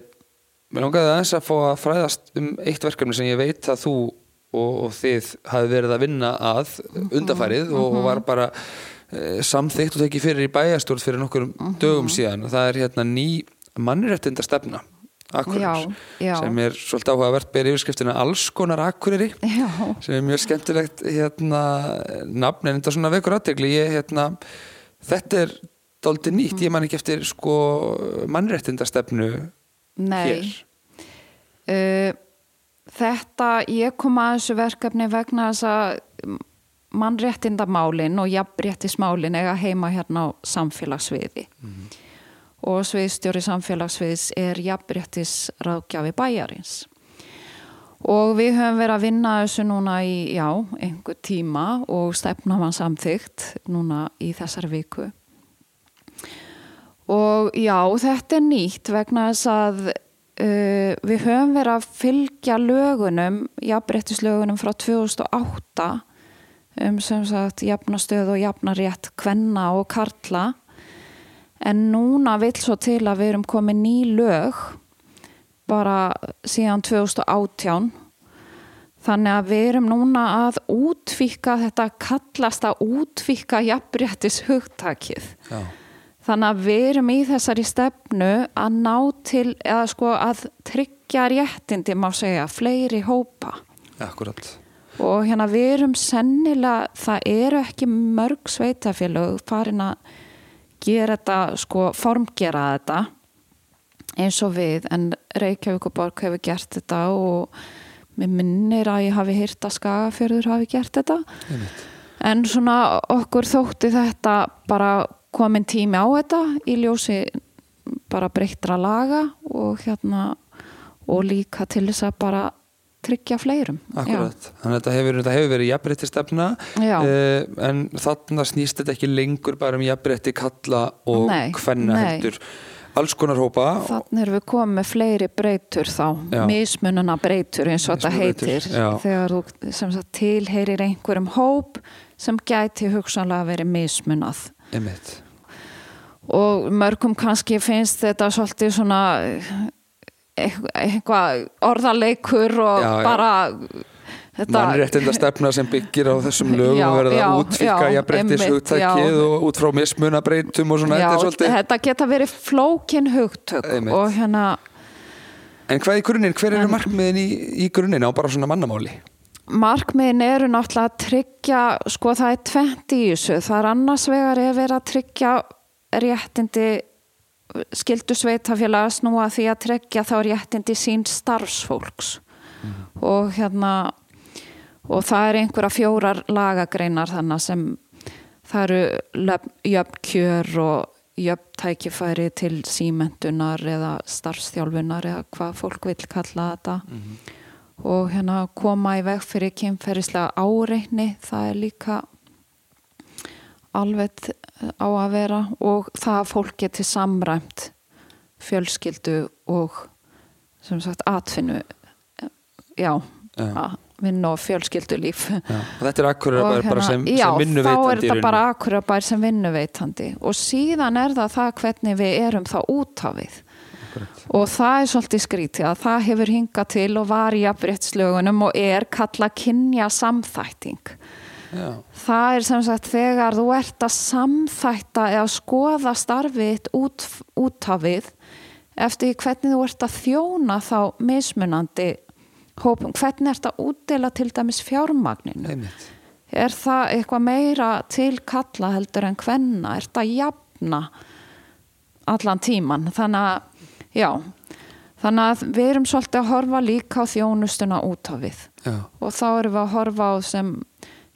mér langaði aðeins að fá að fræðast um eitt verkefni sem ég veit að þú og, og þið hafi verið að vinna að undarfærið og var bara uh, samþygt og tekið fyrir í bæjastjórn fyrir nokkur dögum síðan. Það er hérna ný mannréttinda já. sem er svolítið áhugavert ber yfirskriftina alls konar Akureyri Já, sem er mjög skemmtilegt hérna, nafn en þetta svona vekur aðtegli hérna, þetta er dálítið nýtt, ég man ekki eftir sko mannréttindastefnu nei. hér. Uh, Þetta, ég kom að þessu verkefni vegna þess að mannréttindamálin og jafnréttismálin eiga heima hérna á samfélagsviði og sviðstjóri samfélagsviðs er jafnréttisráðgjafi bæjarins. Og við höfum verið að vinna þessu núna í, já, einhver tíma og stefna mann samþygt núna í þessari viku. Og já, þetta er nýtt vegna þess að uh, við höfum verið að fylgja lögunum, jafnréttislögunum frá 2008 um sem sagt jafnastöð og jafnarétt kvenna og karla en núna vill svo til að við erum komið ný lög bara síðan 2018 þannig að við erum núna að útvíka þetta kallast að útvíka jafnréttis hugtakið Já, Þannig að við erum í þessari stefnu að ná til, eða sko að tryggja réttindi, má segja, fleiri hópa. akkurat. Og hérna við erum sennilega, það eru ekki mörg sveitafélög farin að gera þetta, sko, formgera þetta eins og við, en Reykjavíkuborg hefur gert þetta og mér minnir að ég hafi hýrt að Skagafjörður hafi gert þetta. Einmitt. En svona okkur þótti þetta bara komin tími á þetta í ljósi bara breyttra laga og hérna og líka til þess að bara tryggja fleirum. Akkurat, þannig að þetta hefur, þetta hefur verið jafnréttistefna Já. eh, en þarna snýst þetta ekki lengur bara um jafnrétti kalla og hvenna heldur alls konar hópa Já. Þannig erum við komið með fleiri breytur þá, Já. mismununa breytur eins og þetta heitir. já. Þegar þú sem sagt, tilheyrir einhverjum hóp sem gæti hugsanlega verið mismunað. einmitt og mörgum kannski finnst þetta svolítið svona eitthvað orðaleikur og Já, bara mannréttinda stefna sem byggir á þessum lögum Já, verða að útfika jafnbrettis hugtækið og út frá mismunabreitum og svona já, þetta þetta geta verið flókin hugtök Einmitt. og hérna en hvað í grunninn, hver eru markmiðin í, í grunninn á bara svona mannamáli? Markmiðin eru náttúrulega að tryggja sko það er tvent í þessu. Það er annars vegar er verið að tryggja réttindi skildu sveitafélaga snúa því að tryggja þá réttindi sín starfsfólks. Og hérna og það er einhverja fjórar lagagreinar þannig sem það eru löf- jöfn kjör og jöfn tækifæri til símentunar eða starfstjálfunar eða hvað fólk vil kalla þetta. Og hérna koma í veg fyrir kynferðislega áreitni það er líka alveg á að vera og það að fólk geti samræmt fjölskyldu og sem sagt atfinnu já, Já. að vinna og fjölskyldulíf. Já. þetta er bara, bara sem, já, sem vinnuveitandi þá er þetta bara akkurat sem vinnuveitandi. Og síðan er það það hvernig við erum þá út af við. Og það er svolítið skrítið að það hefur hingað til og var í jafnréttslögunum og er kalla kynja samþætting Já. það er sem sagt þegar þú ert að samþætta eða skoða starfið út, út af við eftir hvernig þú ert að þjóna þá mismunandi hópum, hvernig ert að útdela til dæmis fjármagninu? Einmitt. er það eitthvað meira til kalla heldur en hvenna er það jafna allan tíman þannig að, já. Þannig að við erum svolítið að horfa líka á þjónustuna út á við. Já, og þá erum við að horfa á sem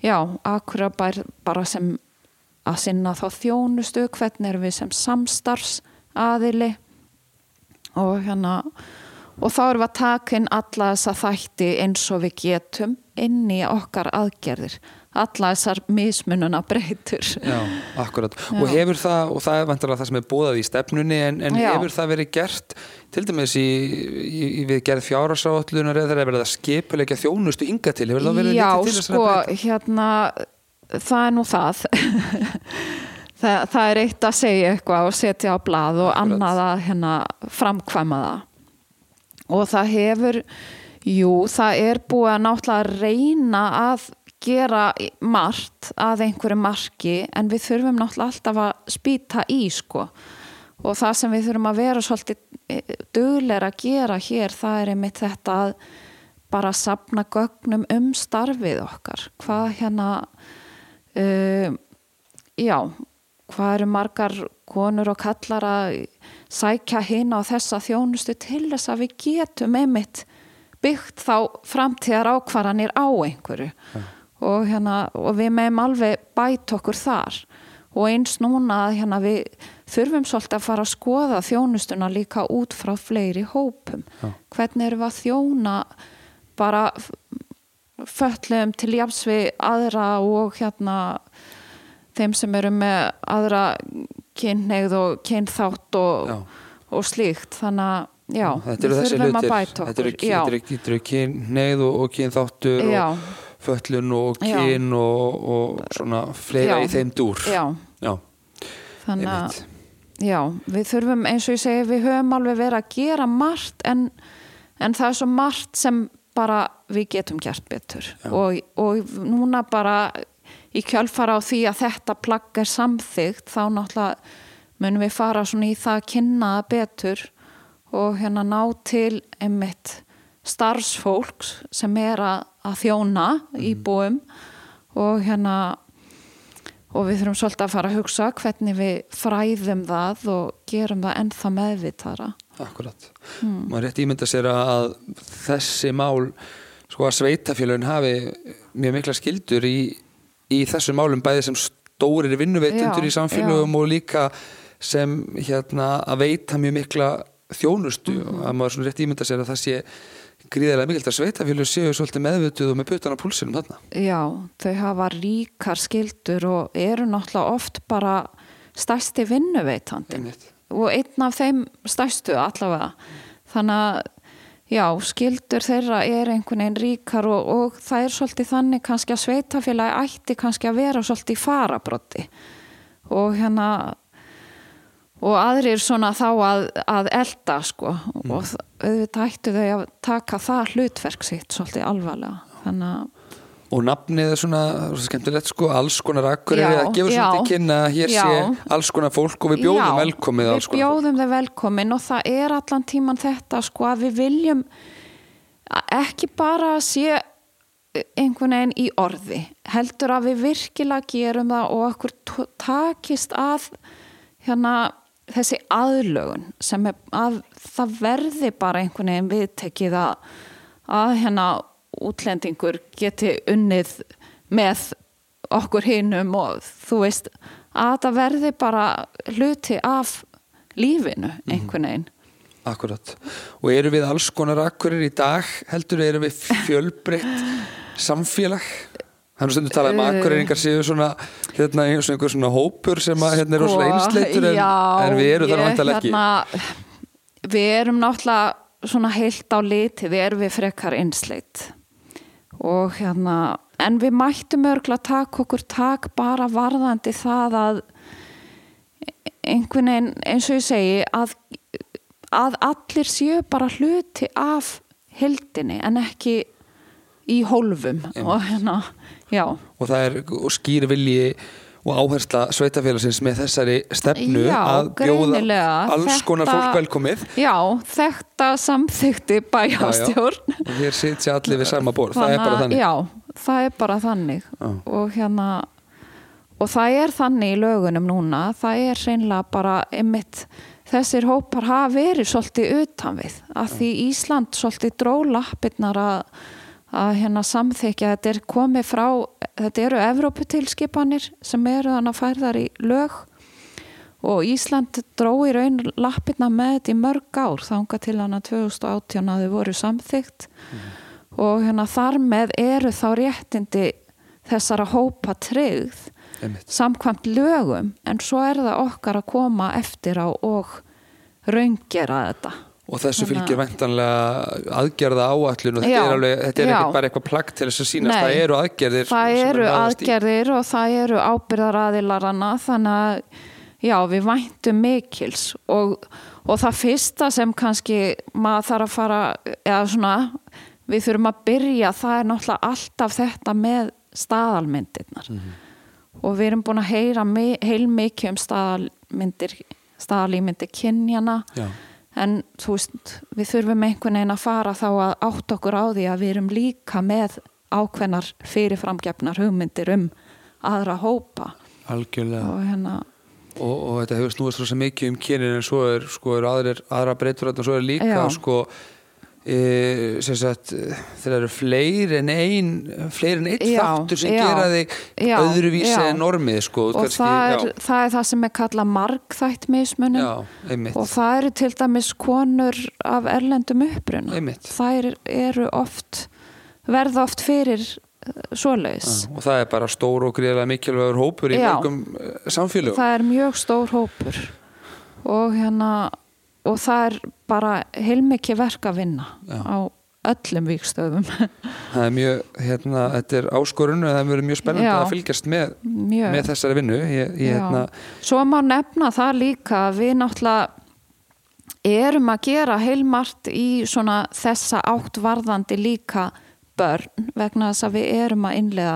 já, akkurat bara, bara sem að sinna þá þjónustu hvernig erum við sem samstarfs aðili og hérna og þá erum við að taka inn alla þessa þætti eins og við getum inn í okkar aðgerðir alla þessar mismununa breytur já, akkurat. Já. og hefur það, og það er vantarlega það sem er bóðað í stefnunni en, en hefur það verið gert til dæmis í, í, í við gerð fjárhásáallunar eða þegar er verið að skipulegja þjónustu hinga til, hefur það verið Já, til sko, hérna það er nú það. (laughs) Það, það er eitt að segja eitthvað og setja á blað og Akkurat. annað að hérna framkvæma það. Og það hefur jú, það er búið að náttúrulega reyna að gera margt að einhverju marki en við þurfum náttúrulega alltaf að spýta í sko. Og það sem við þurfum að vera svolítið dugleira að gera hér það er einmitt þetta að bara sapna gögnum um starfið okkar. Hvað hérna uh, já hvað eru margar konur og kallar að sækja hinn á þessa þjónustu til þess að við getum einmitt byggt þá framtíðar ákvarðanir á einhverju og, hérna, og við meðum alveg bæta okkur þar. Og eins núna hérna, við þurfum svolítið að fara að skoða þjónustuna líka út frá fleiri hópum. Já. hvernig erum við að þjóna bara föllum til jafs við aðra og hérna þeim sem eru með aðra kynneigð og kynþátt og, og slíkt. Þannig að já, Þetta eru þessi hlutir, þetta eru, eru, eru kynneið og, og kynþáttur og föllun og kyn og, og svona fleira Já. í þeim dúr. já, Já, þannig að. Já, við þurfum eins og ég segi við höfum alveg verið að gera margt en, en það er svo margt sem bara við getum gert betur og, og núna bara í kjölfara á því að þetta plagg er samþygt þá náttúrulega munum við fara svona í það að kynna það betur og hérna ná til einmitt starfsfólks sem er að, að þjóna íbúum og hérna og við þurfum svolítið að fara að hugsa hvernig við fræðum það og gerum það ennþá meðvitara. Akkurat. Hmm. Maður rétt ímynda sér að þessi mál, sko að sveitafélagin hafi mjög mikla skildur í, í þessu málum bæði sem stórir vinnuveitundur Já, í samfélögum og líka sem hérna að veita mjög mikla þjónustu Mhm. og að maður svona rétt ímynda sér að það sé gríðarlega mikilvægt að sveitafélög séu svolítið meðvituð og með putan á púlsinum þarna. Já, þau hafa ríkar skildur og eru náttúrulega oft bara stærsti vinnuveitandi Einmitt. og einn af þeim stærstu allavega. Þannig að já, skildur þeirra er einhvern veginn ríkar og, og það er svolítið þannig kannski að sveitafélagi ætti kannski að vera svolítið farabrotti og hérna og aðrir svona þá að, að elda sko og þ- auðvitað ættu þau að taka það hlutverk sitt svolítið alvarlega þannig að Og nafnið er svona, svona skemmtilegt sko, alls konar akkur Já, er að gefa já. svolítið kynna hér Já. sé alls konar fólk og við bjóðum Já, velkomið alls við konar fólk. bjóðum þau velkomin og það er allan tíman þetta sko að við viljum ekki bara að sé einhvern veginn í orði heldur að við virkilega gerum það og okkur takist að hérna þessi aðlögun sem er að það verði bara einhvern veginn viðtekið að, að hérna útlendingur geti unnið með okkur hinum og þú veist að það verði bara hluti af lífinu einhvern veginn Akkurat. Og eru við alls konar akkurir í dag heldur eru við fjölbreytt samfélag? Er nú stundu talað um Uh. akkuriringar séu svona hérna eins og einhver svona hópur sem að hérna er rosa einsleitur en, Sko, en við erum það náttúrulega ekki. hérna, Við erum náttúrulega svona heilt á liti, við erum við frekar einsleit og hérna en við mættum örgulega að taka okkur tak bara varðandi það að einhvern veginn eins og ég segi að, að allir séu bara hluti af hildinni en ekki í hólfum og hérna, já. Og það er skýr vilji og áhersla sveitafélagsins með þessari stefnu Já, að bjóða alls konar Þetta- fólk velkomið. Já, þetta samþykti bæjastjórn og hér sitja allir við sama borð, það er bara þannig. Já, það er bara þannig. Já. og hérna og það er þannig í lögunum núna. Það er hreinlega bara einmitt þessir hópar hafa verið svolítið utan við. Að því Ísland svolítið dró lappirnar að, að hérna samþykja þetta er komið frá þetta eru Evróputilskipanir sem eru þannig að færðar í lög og Ísland dró í raun lappirna með þetta í mörg ár þanga til hana 2018 að þau voru samþygt og hérna þar með eru þá réttindi þessara hópa einmitt. samkvæmt lögum en svo er það okkar að koma eftir á og raungera þetta Og þessu fylgir væntanlega aðgerða áallun og þetta Já, er alveg, þetta er ekki bara eitthvað plagg til þess að sínast, það eru aðgerðir það eru aðgerðir og það eru ábyrðaraðilarana þannig að já, við væntum mikils. Og, og það fyrsta sem kannski maður þarf að fara eða svona, við þurfum að byrja það er náttúrulega alltaf þetta með staðalmyndirnar. Og við erum búin að heyra mi- heilmikið um staðalmyndir staðalímyndir kynjana Já. En þú veist, við þurfum einhvern veginn að fara þá að átt okkur á því að við erum líka með ákveðnar fyrirframgefnar hugmyndir um aðra hópa Algjörlega. og hérna og, og þetta hefur snúist svo mikið um kynin en svo er, sko, er aðrir, aðra breytur og svo er líka Já. sko e, sagt þeir eru fleiri en ein fleiri en einn þáttur sem já, gera þig öðruvísi en normið sko, og það er, það er það sem er kallað margþætt mismunum já, einmitt, og það eru til dæmis konur af erlendum uppruna. Einmitt. þær eru oft verða oft fyrir uh, svoleiðis. Og það er bara stór og greiðlega mikilvægur hópur í mörgum uh, samfélögum. Það er mjög stór hópur. Og hérna og það er bara heilmikið verk að vinna Já. á öllum vikstöðum (laughs) það er mjög, hérna, þetta er áskorun og það verður mjög spennandi Já. að fylgjast með, mjög. með þessari vinnu. Ég, ég, hérna, Svo má nefna það líka við náttúrulega erum að gera heilmart í svona þessa átt varðandi líka börn vegna þess að við erum að innlega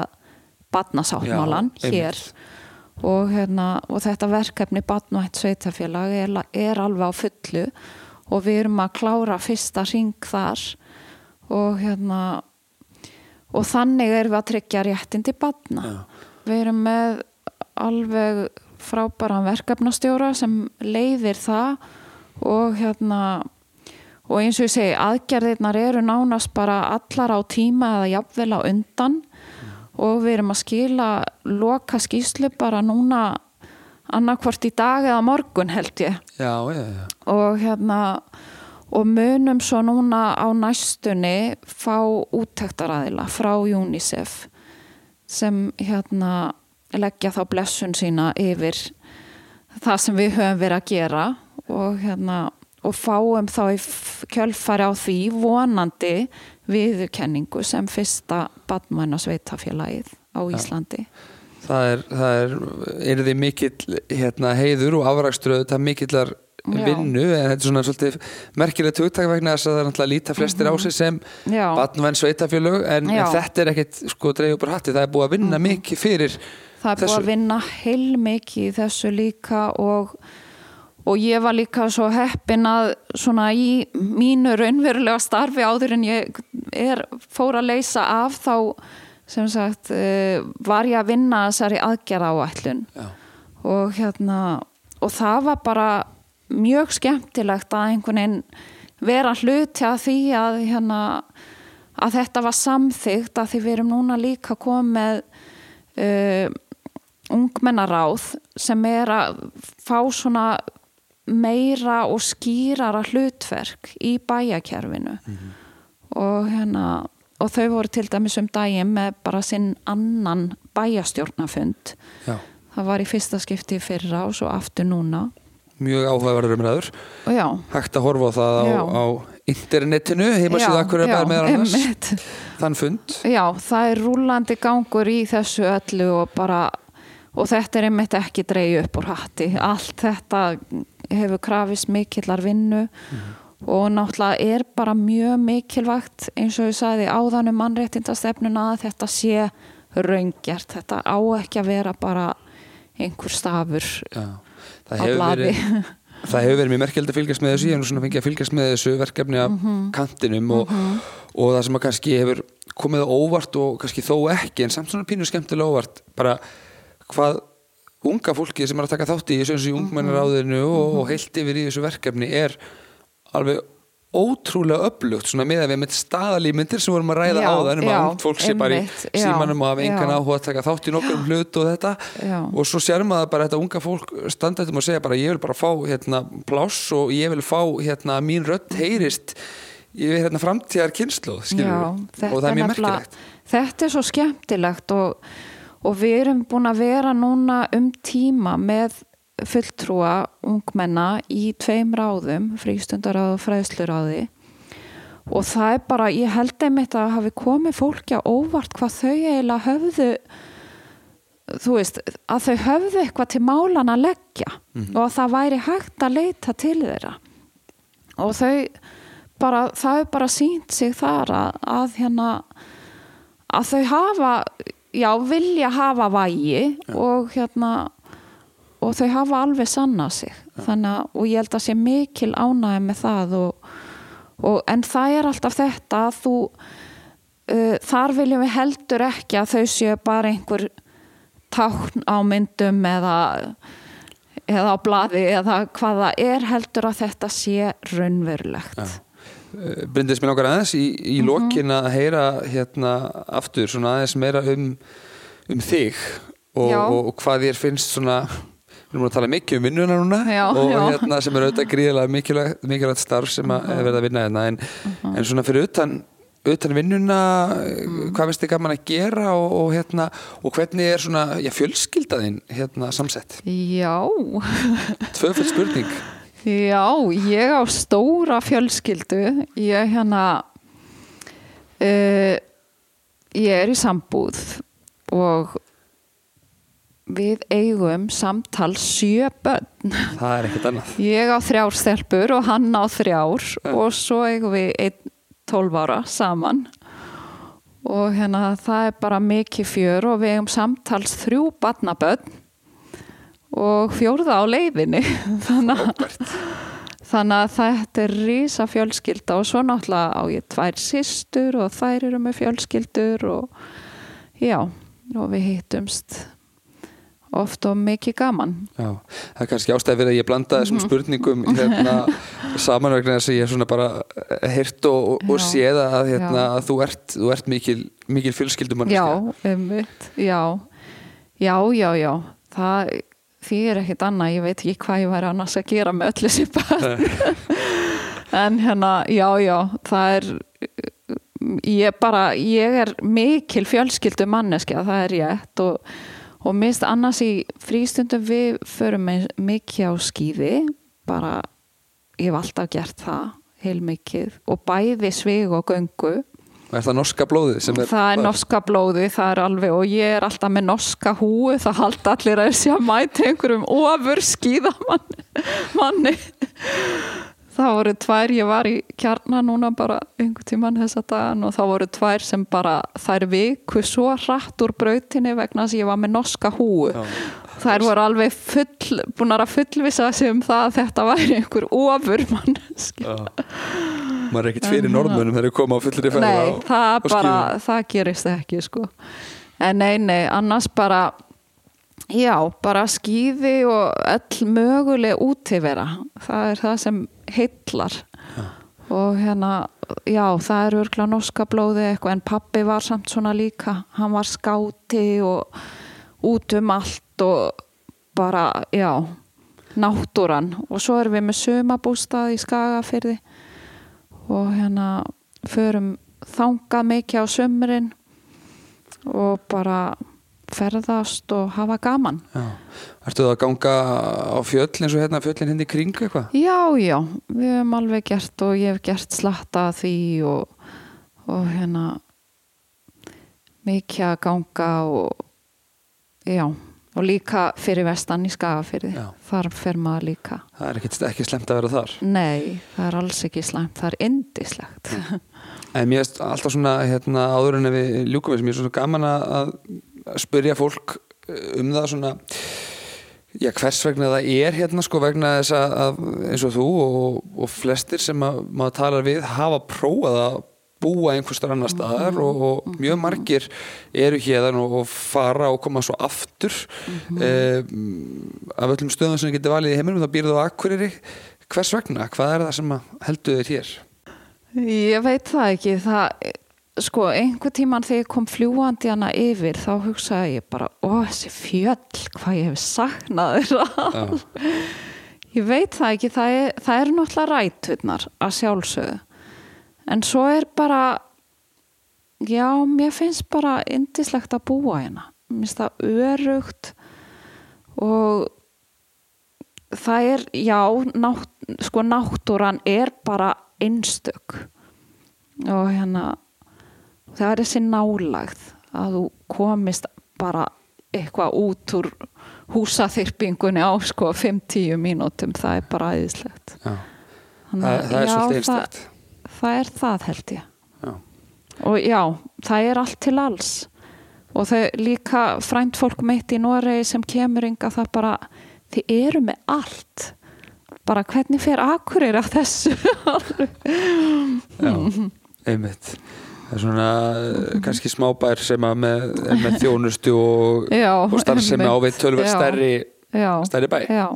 badnasáttmálan hér og, hérna, og þetta verkefni badnvætt sveitafélag er, er alveg á fullu. Og við erum að klára fyrsta ring þar. Og hérna og þannig erum við að tryggja réttindi badna Já. við erum með alveg frábæran verkefnastjóra sem leiðir það. Og hérna og eins og ég segi aðgerðirnar eru nánast bara allar á tíma eða jafnvel á undan og við erum að skila loka skýslu bara núna annarkvort í dag eða morgun held ég já, já, já. og hérna og munum svo núna á næstunni fá úttektaræðila frá UNICEF sem hérna leggja þá blessun sína yfir það sem við höfum verið að gera og hérna og fáum þá í kjölfari á því vonandi viðurkenningu sem fyrsta badmæna sveitafélagið á Íslandi það er, það er, er þið mikill hérna, heiður og afrækströð þetta mikillar Já. vinnu en þetta er svona svolítið merkilegt hugtak vegna þess að það er náttúrulega líta flestir á sig sem Mhm. Já. batnvæn sveitafélög en, en þetta er ekkit sko dreigðu bara hatti, það er búið að vinna mikið fyrir Það er búið þessu. að vinna heilmikið í þessu líka og, og ég var líka svo heppin að svona í mínu raunverulega starfi áður en ég er, fór að leysa af þá sem sagt uh, var ég að vinna þessari aðgerða áætlun Já. og hérna og það var bara mjög skemmtilegt að einhvern veginn vera hluti að því að hérna að þetta var samþygt að því við erum núna líka komið uh, ungmennaráð sem er að fá svona meira og skýrara hlutverk í bæjakerfinu og hérna og þau voru til dæmis um daginn með bara sinn annan bæjastjórnafund Já. það var í fyrsta skipti fyrra og svo aftur núna. Mjög áhugaverður umræður. Hægt að horfa á það á, á internetinu heimasíða akkur er bara með annars. einmitt. þann fund. Já, það er rúlandi gangur í þessu öllu og bara og þetta er einmitt ekki dreigju upp úr hatti. Allt þetta hefur krafist mikillar vinnu og náttúrulega er bara mjög mikilvægt eins og ég sagði áðan um mannréttindastefnuna að þetta sé raungjart, þetta á ekki að vera bara einhver stafur Já. á verið það hefur verið mjög merkjald að fylgjast með þessu ég hef nú svona fengið að fylgjast með þessu verkefni af Mhm. kantinum og, og það sem að kannski hefur komið óvart og kannski þó ekki en samt svona pínu skemmtilega óvart bara hvað unga fólki sem er að taka þátt í þessu eins og í ungmennaráðinu og, og heilt yfir í þessu verkefni er alveg ótrúlega upplugt með að við með staðalímyndir sem vorum að ræða Já, á það um að ungt fólk sé bara í símanum og hafa engan áhuga að taka þátt í nokkur hlut og þetta. Já. og svo sér maður bara þetta unga fólk standa þetta og segja bara ég vil bara fá hérna pláss og ég vil fá hérna mín rödd heyrist yfir hérna framtíðar þetta og það er mjög merkilegt. Þetta er svo skemmtilegt og, og við erum búin að vera núna um tíma með fulltrúa ungmenna í tveim ráðum, frístundaráð og fræðsluráði. Og það er bara, ég held einmitt að hafi komið fólki á óvart hvað þau eiginlega höfðu þú veist, að þau höfðu eitthvað til málan að leggja og að það væri hægt að leita til þeirra. Og þau bara, það er bara sínt sig þar að, að hérna að þau hafa já, vilja hafa vægi og hérna og þau hafa alveg sanna sig. Að, og ég held að sé mikil ánægði með það og, og, en það er alltaf þetta að þú uh, þar viljum við heldur ekki að þau séu bara einhver tákn á myndum eða eða á blaði eða hvað það er heldur að þetta sé raunverulegt. Eh, Bryndis mér langar aðeins í, í Mhm. lokin að heyra hérna aftur svona aðeins meira um, um þig og, og, og hvað þér finnst svona við erum að tala mikið um vinnuna núna Já, og já. hérna sem er auðvitað gríðilega mikilvægt, mikilvægt starf sem að er verið að vinna hérna en, Mhm. en svona fyrir utan utan vinnuna, Mhm. hvað veist þið gaman að gera og, og hérna og hvernig er svona, já, fjölskyldaðinn hérna samsett, Já, tvöfell spurning já, ég á stóra fjölskyldu. Ég hérna uh, ég er í sambúð og við eigum samtal sjö börn. Það er ekkert annað. Ég á þrjár stelpur og hann á þrjár og svo eigum við einn tólf ára saman. Og hérna það er bara mikið fjör og við eigum samtals þrjú barnabönn og fjórða á leiðinni. (laughs) Þannig að, þannig að þetta er rísa fjölskylda og svo náttúrulega á ég tvær systur og þær eru með fjölskyldur og já, og við hittumst oft og mikið gaman. Já, það er kannski ástæði fyrir að ég blanda þessum Mhm. spurningum (laughs) hérna, saman vegna þess að ég er svona bara heyrt og, og, og Já. séð að, hérna, að þú ert, þú ert mikil, mikil fjölskyldumann Já, einmitt, já, já, já, já, það því er ekkit annað, ég veit ekki hvað ég væri annars að gera með öllu sér bara (laughs) en hérna, já, já, það er ég bara, ég er mikil fjölskyldu manneskja, það er rétt. Og, og mist annars í frístundum við förum mikið á skýði, bara ég hef alltaf gert það heilmikið. Og bæði svig og göngu er það norska blóðið sem er það er norska blóði, það er alveg og ég er alltaf með norska húi það halda allir að sé að mæta einhverjum ofur skýðamanni manni. Það voru tvær, ég var í kjarna núna bara einhver tíman þessa dagan og það voru tvær sem bara þær viku svo hratt úr brautinni vegna þess að ég var með norska húi Já. Þær voru alveg full, búin að fullvisa sig um það að þetta væri einhver ofur manneski Já. maður er ekkert fyrir norðmönum þegar þeir koma á fullri ferð Nei, á, það á bara, það gerist ekki sko. En nei, nei, annars bara já, bara skýði og öll möguleg útivera. Það er það sem heillar. Og hérna já, það er örgla norska blóði eitthvað en pappi var samt svona líka. Hann var skáti og út um allt og bara, já náttúran og svo erum við með sumabústað í Skagafyrði og hérna förum þangað mikið á sömurinn og bara ferðast og hafa gaman. Ertu það að ganga á fjöll eins og hérna fjöllin hindi kring eitthvað? já, já, við hefum alveg gert og ég hef gert slatta því og, og hérna mikið að ganga og já, og líka fyrir vestan í Skagafyrði þar fer maður líka. Það er ekkert ekki slemt að vera þar? Nei, það er alls ekki slæmt, það er indislegt En mér er alltaf svona hérna, áður en við ljúkum þessum, ég er svona gaman að, að spyrja fólk eh, um það svona já, hvers vegna það er hérna sko vegna þess að, eins og þú og, og flestir sem að, maður talar við hafa prófað að búa einhverstar annar staðar Mhm. og, og mjög margir eru hérðan og, fara og koma svo aftur Mhm. eh, af öllum stöðum sem getur valið í heiminum þá býrðu á Akureyri hvers vegna? Hvað er það sem heldur þér hér? Ég veit það ekki, það, sko, einhver tíman þegar ég kom fljúandi hana yfir, þá hugsaði ég bara, ó, þessi fjöll, hvað ég hef saknað. Já, (laughs) Ég veit það ekki, það er, það er náttúrulega ræturnar að sjálfsögðu. En svo er bara, já, mér finnst bara indislegt að búa hérna. Mér finnst það örugt og það er, já, nátt, sko náttúran er bara einstök og hérna það er þessi nálagð að þú komist bara eitthvað út úr húsaþyrpingunni á sko 5-10 mínútum, það er bara. Þannig Það, að það er svolítið einstakt það er það held ég. Já. og já, það er allt til alls. Og þau líka frænt fólk meitt í Noregi sem kemur ynga það bara, þið eru með allt. Bara hvernig fer akkurir af þessu? Já, einmitt. Það er svona eh, kannski smábær sem að með, með þjónustu og, og starfsemi einmitt. áveit Já, stærri, stærri bæ. Já,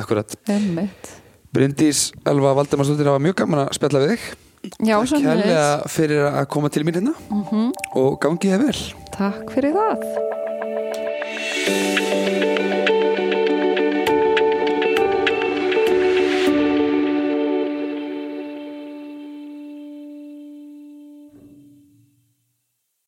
Akkurat. Einmitt Bryndís Elva Valdemarsdóttir hafa mjög gaman að spjalla við þig. Já, kærlega fyrir að koma til mín hérna. Mhm. og gangi þið vel. Takk fyrir það